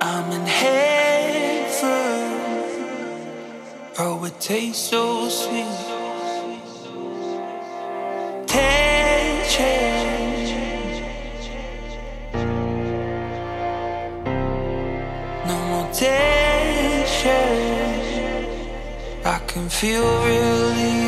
I'm in heaven. Oh, it tastes so sweet. No more tension. I can feel relief.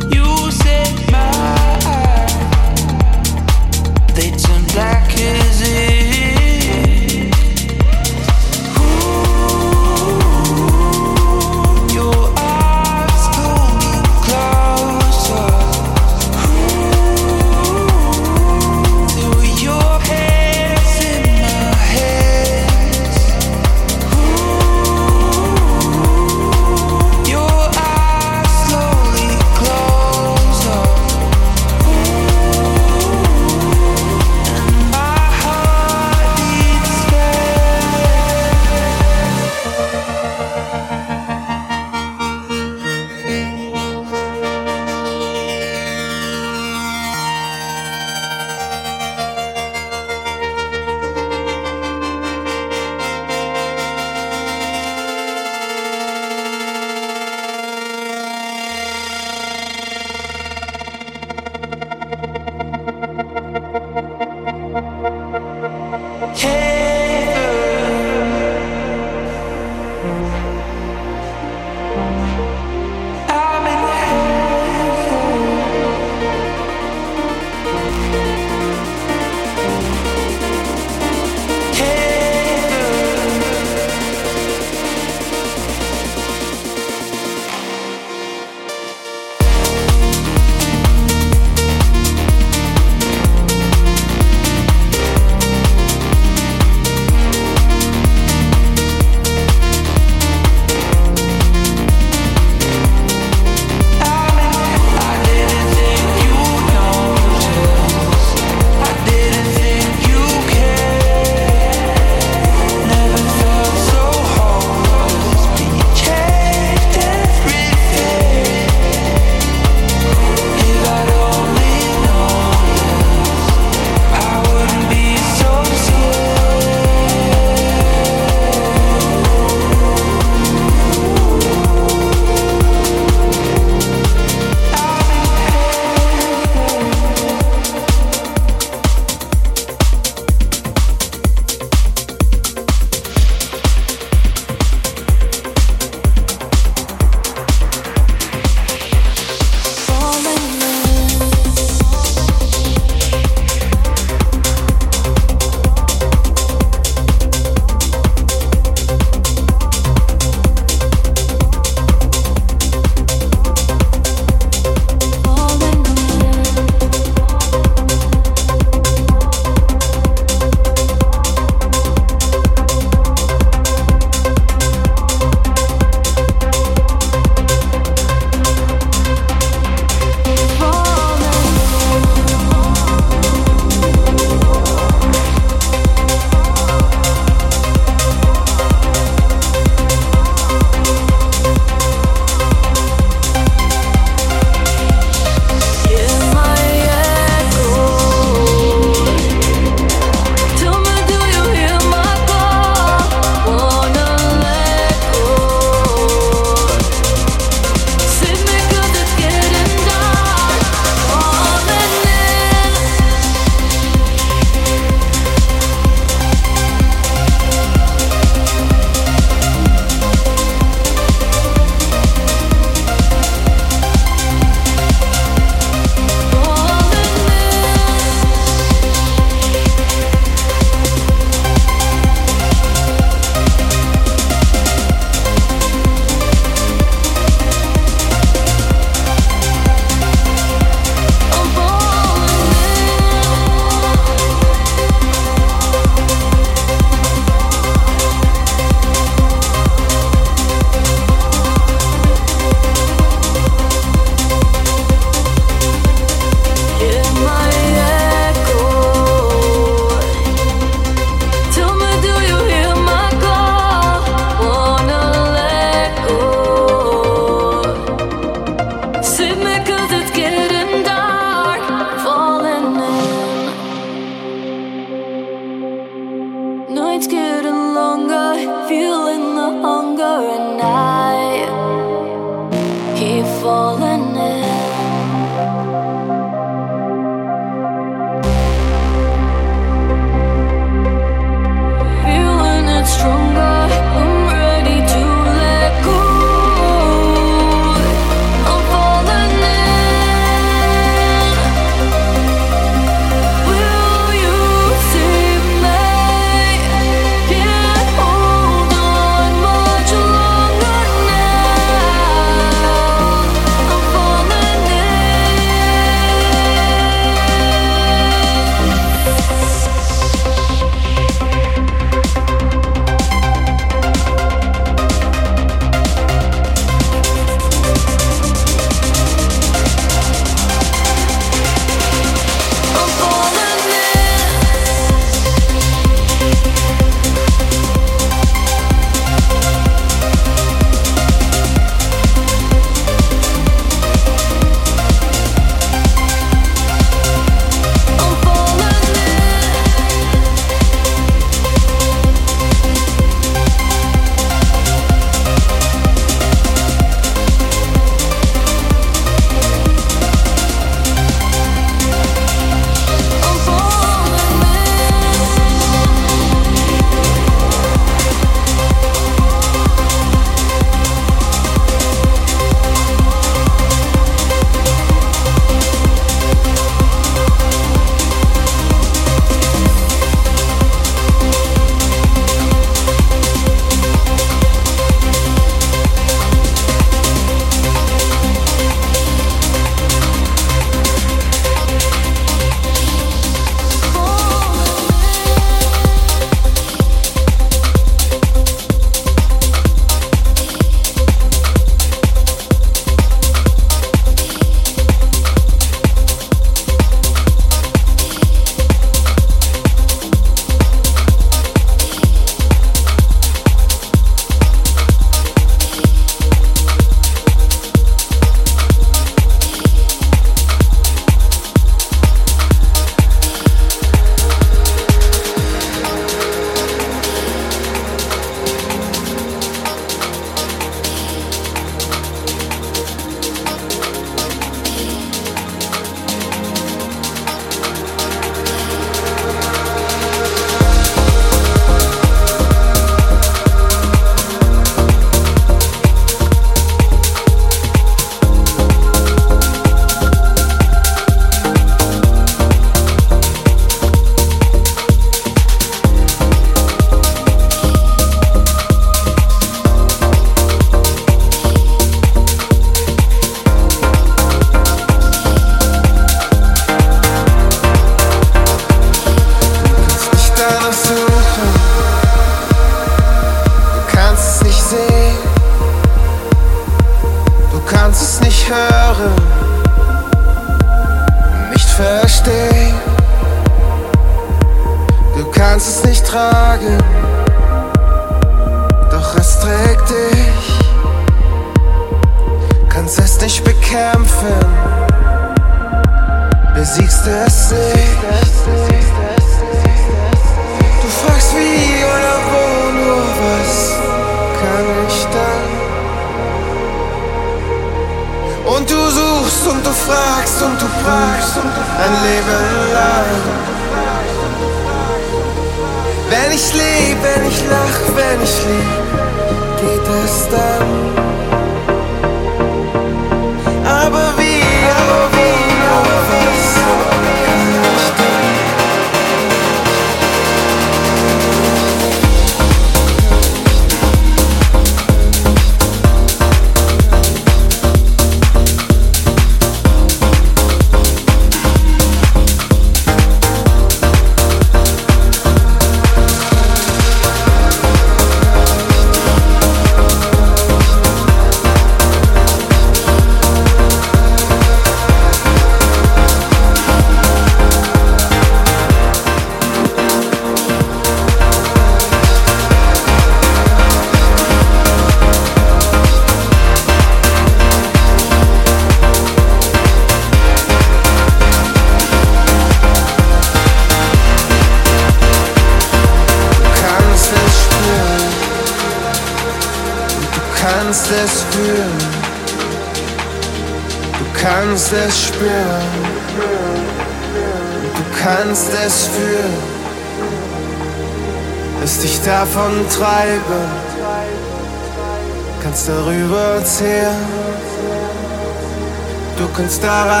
estaba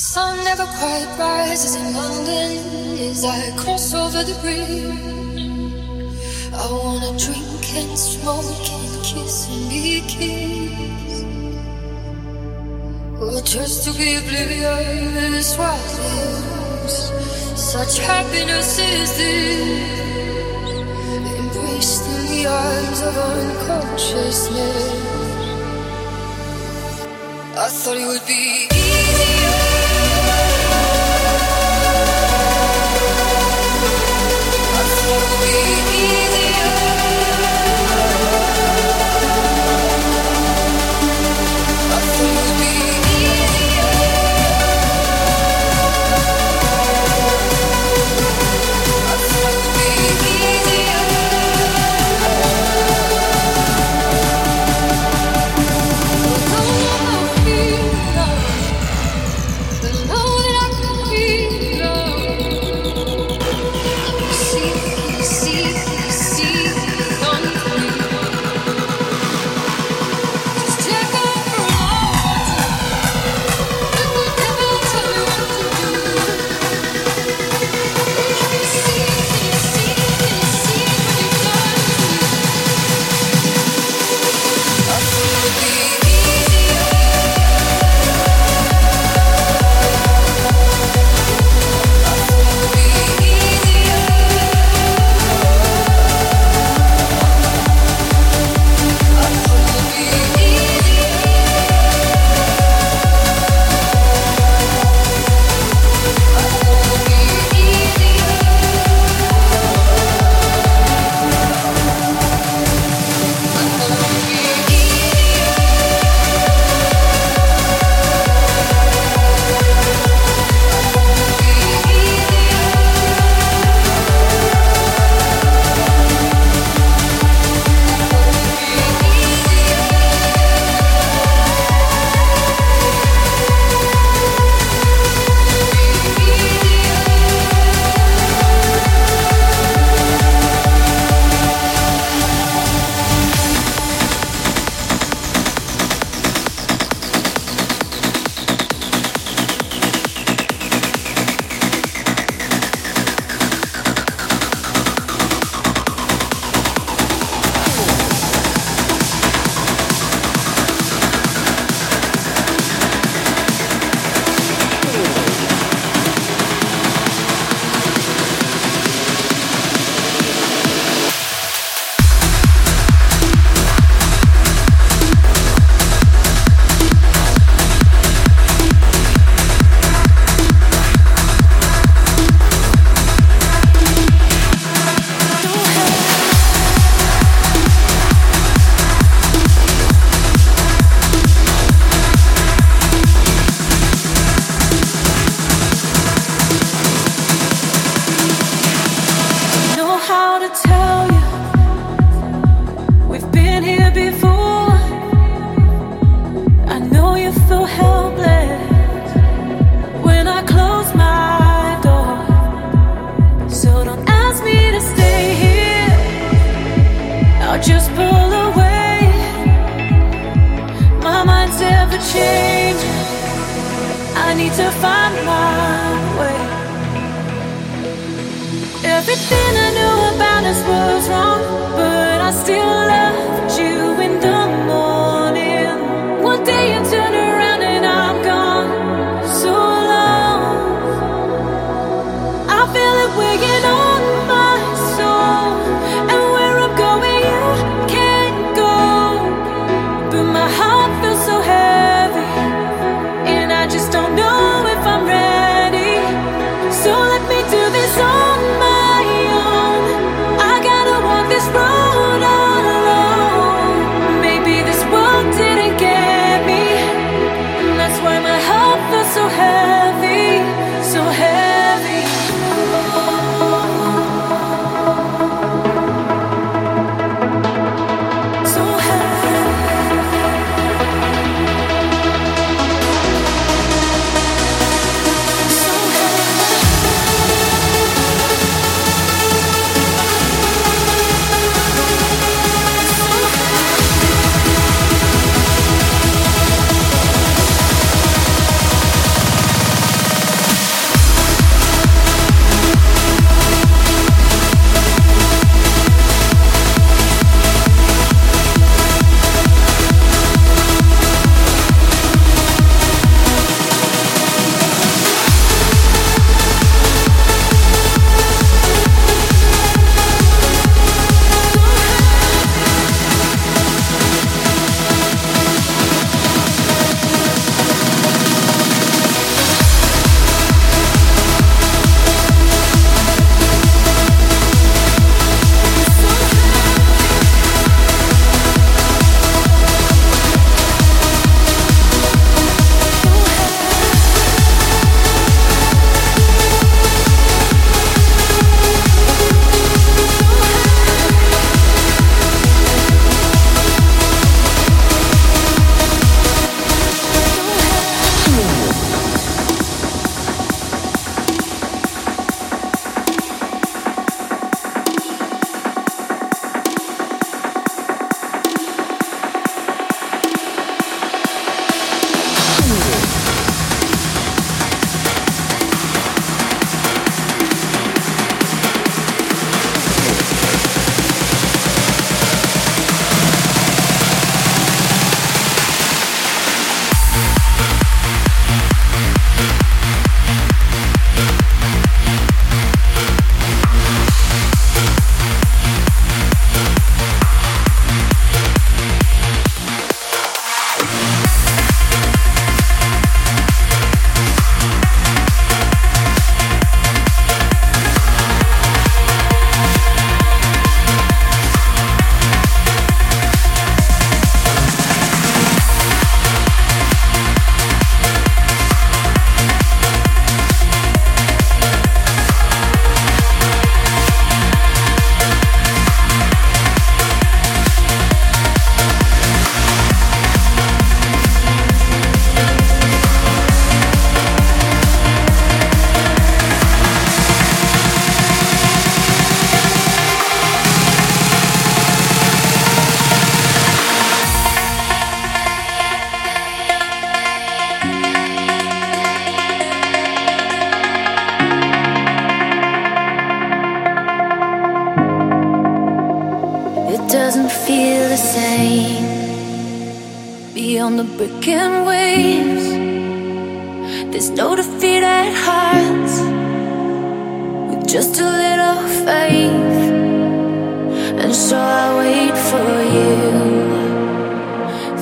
sun never quite rises in London as I cross over the bridge, I wanna drink and smoke and kiss and be kissed. Or just to be oblivious while lives. Such happiness is this, embraced in the arms of unconsciousness. I thought it would be easier.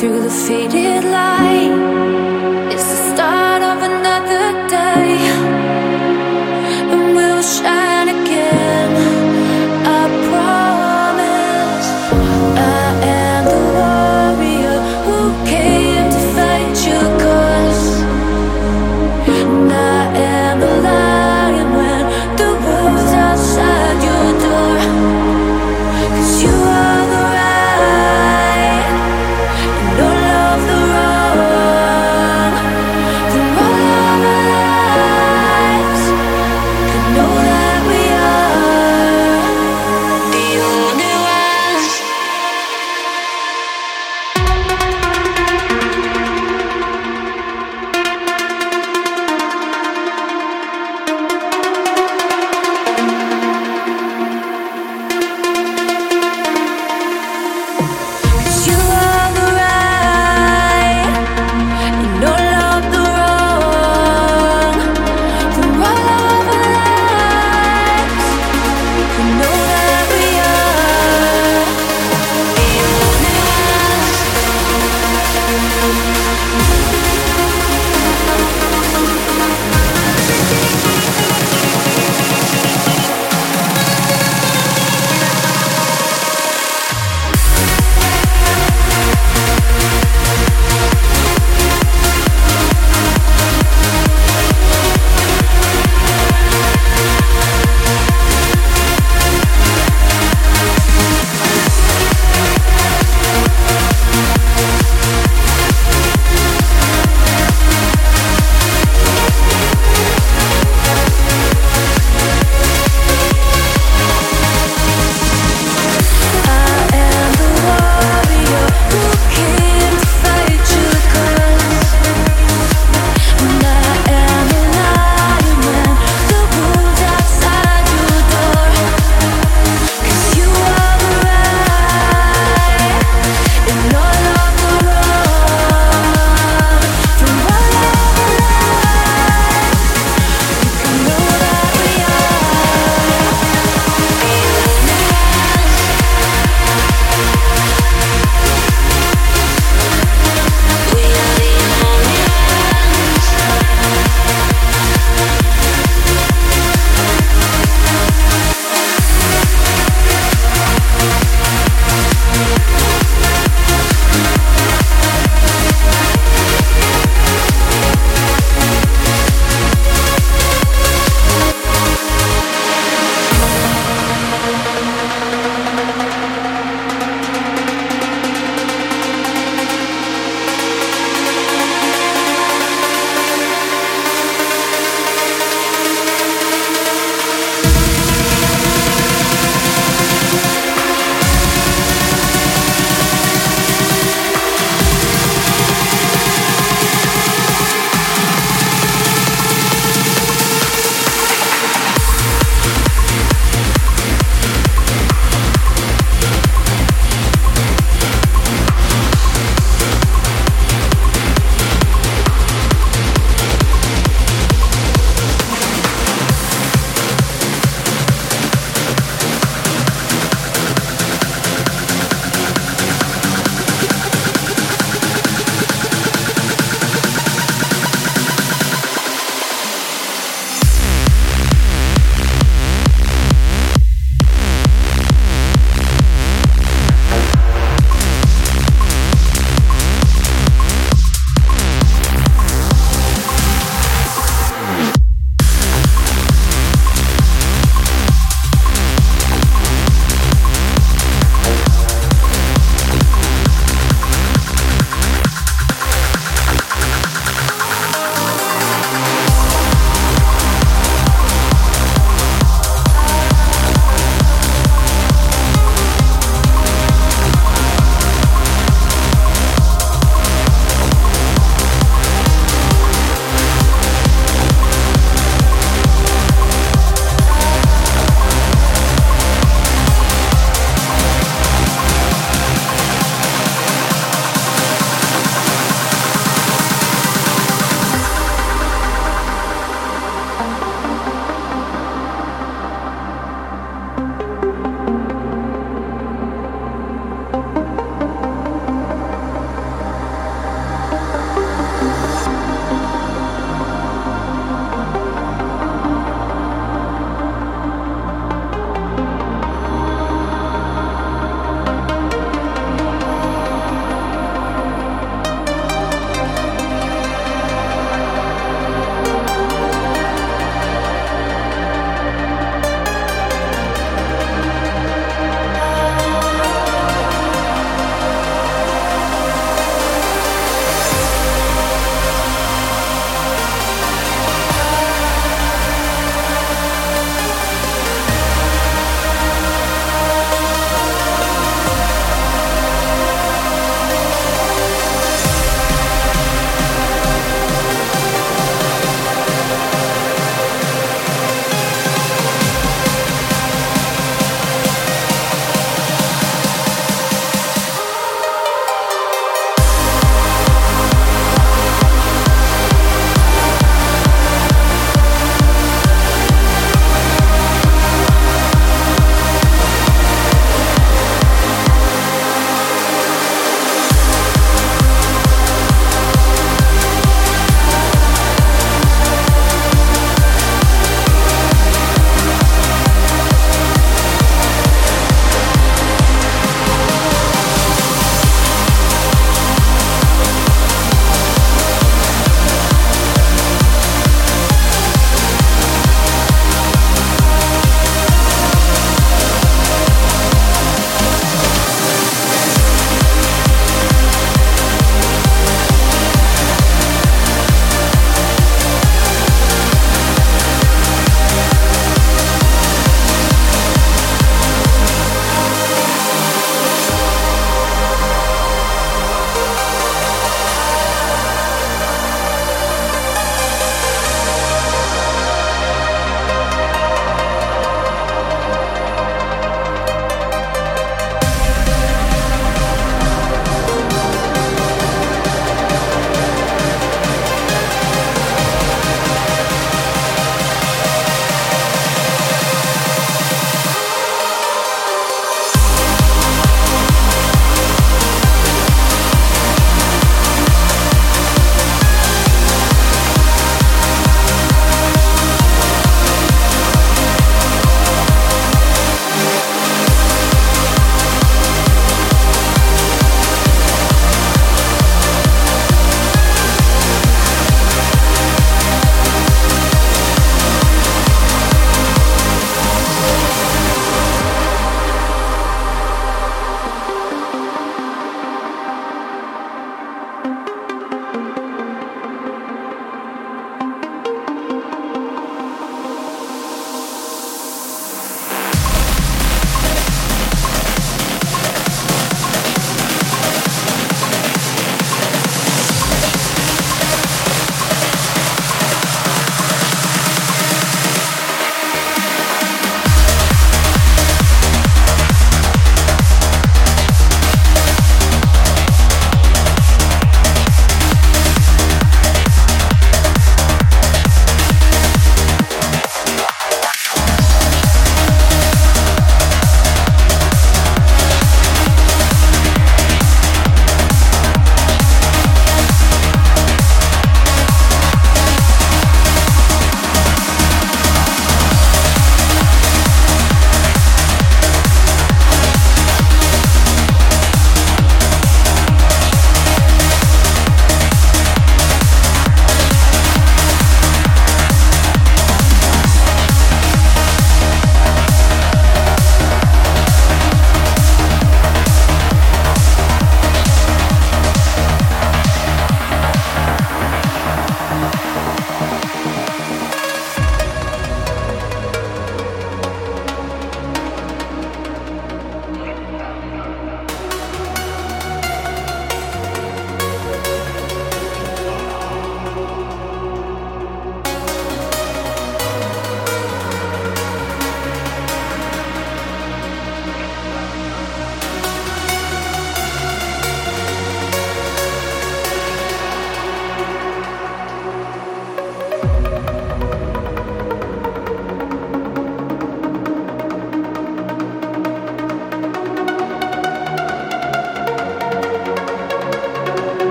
Through the faded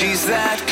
she's that.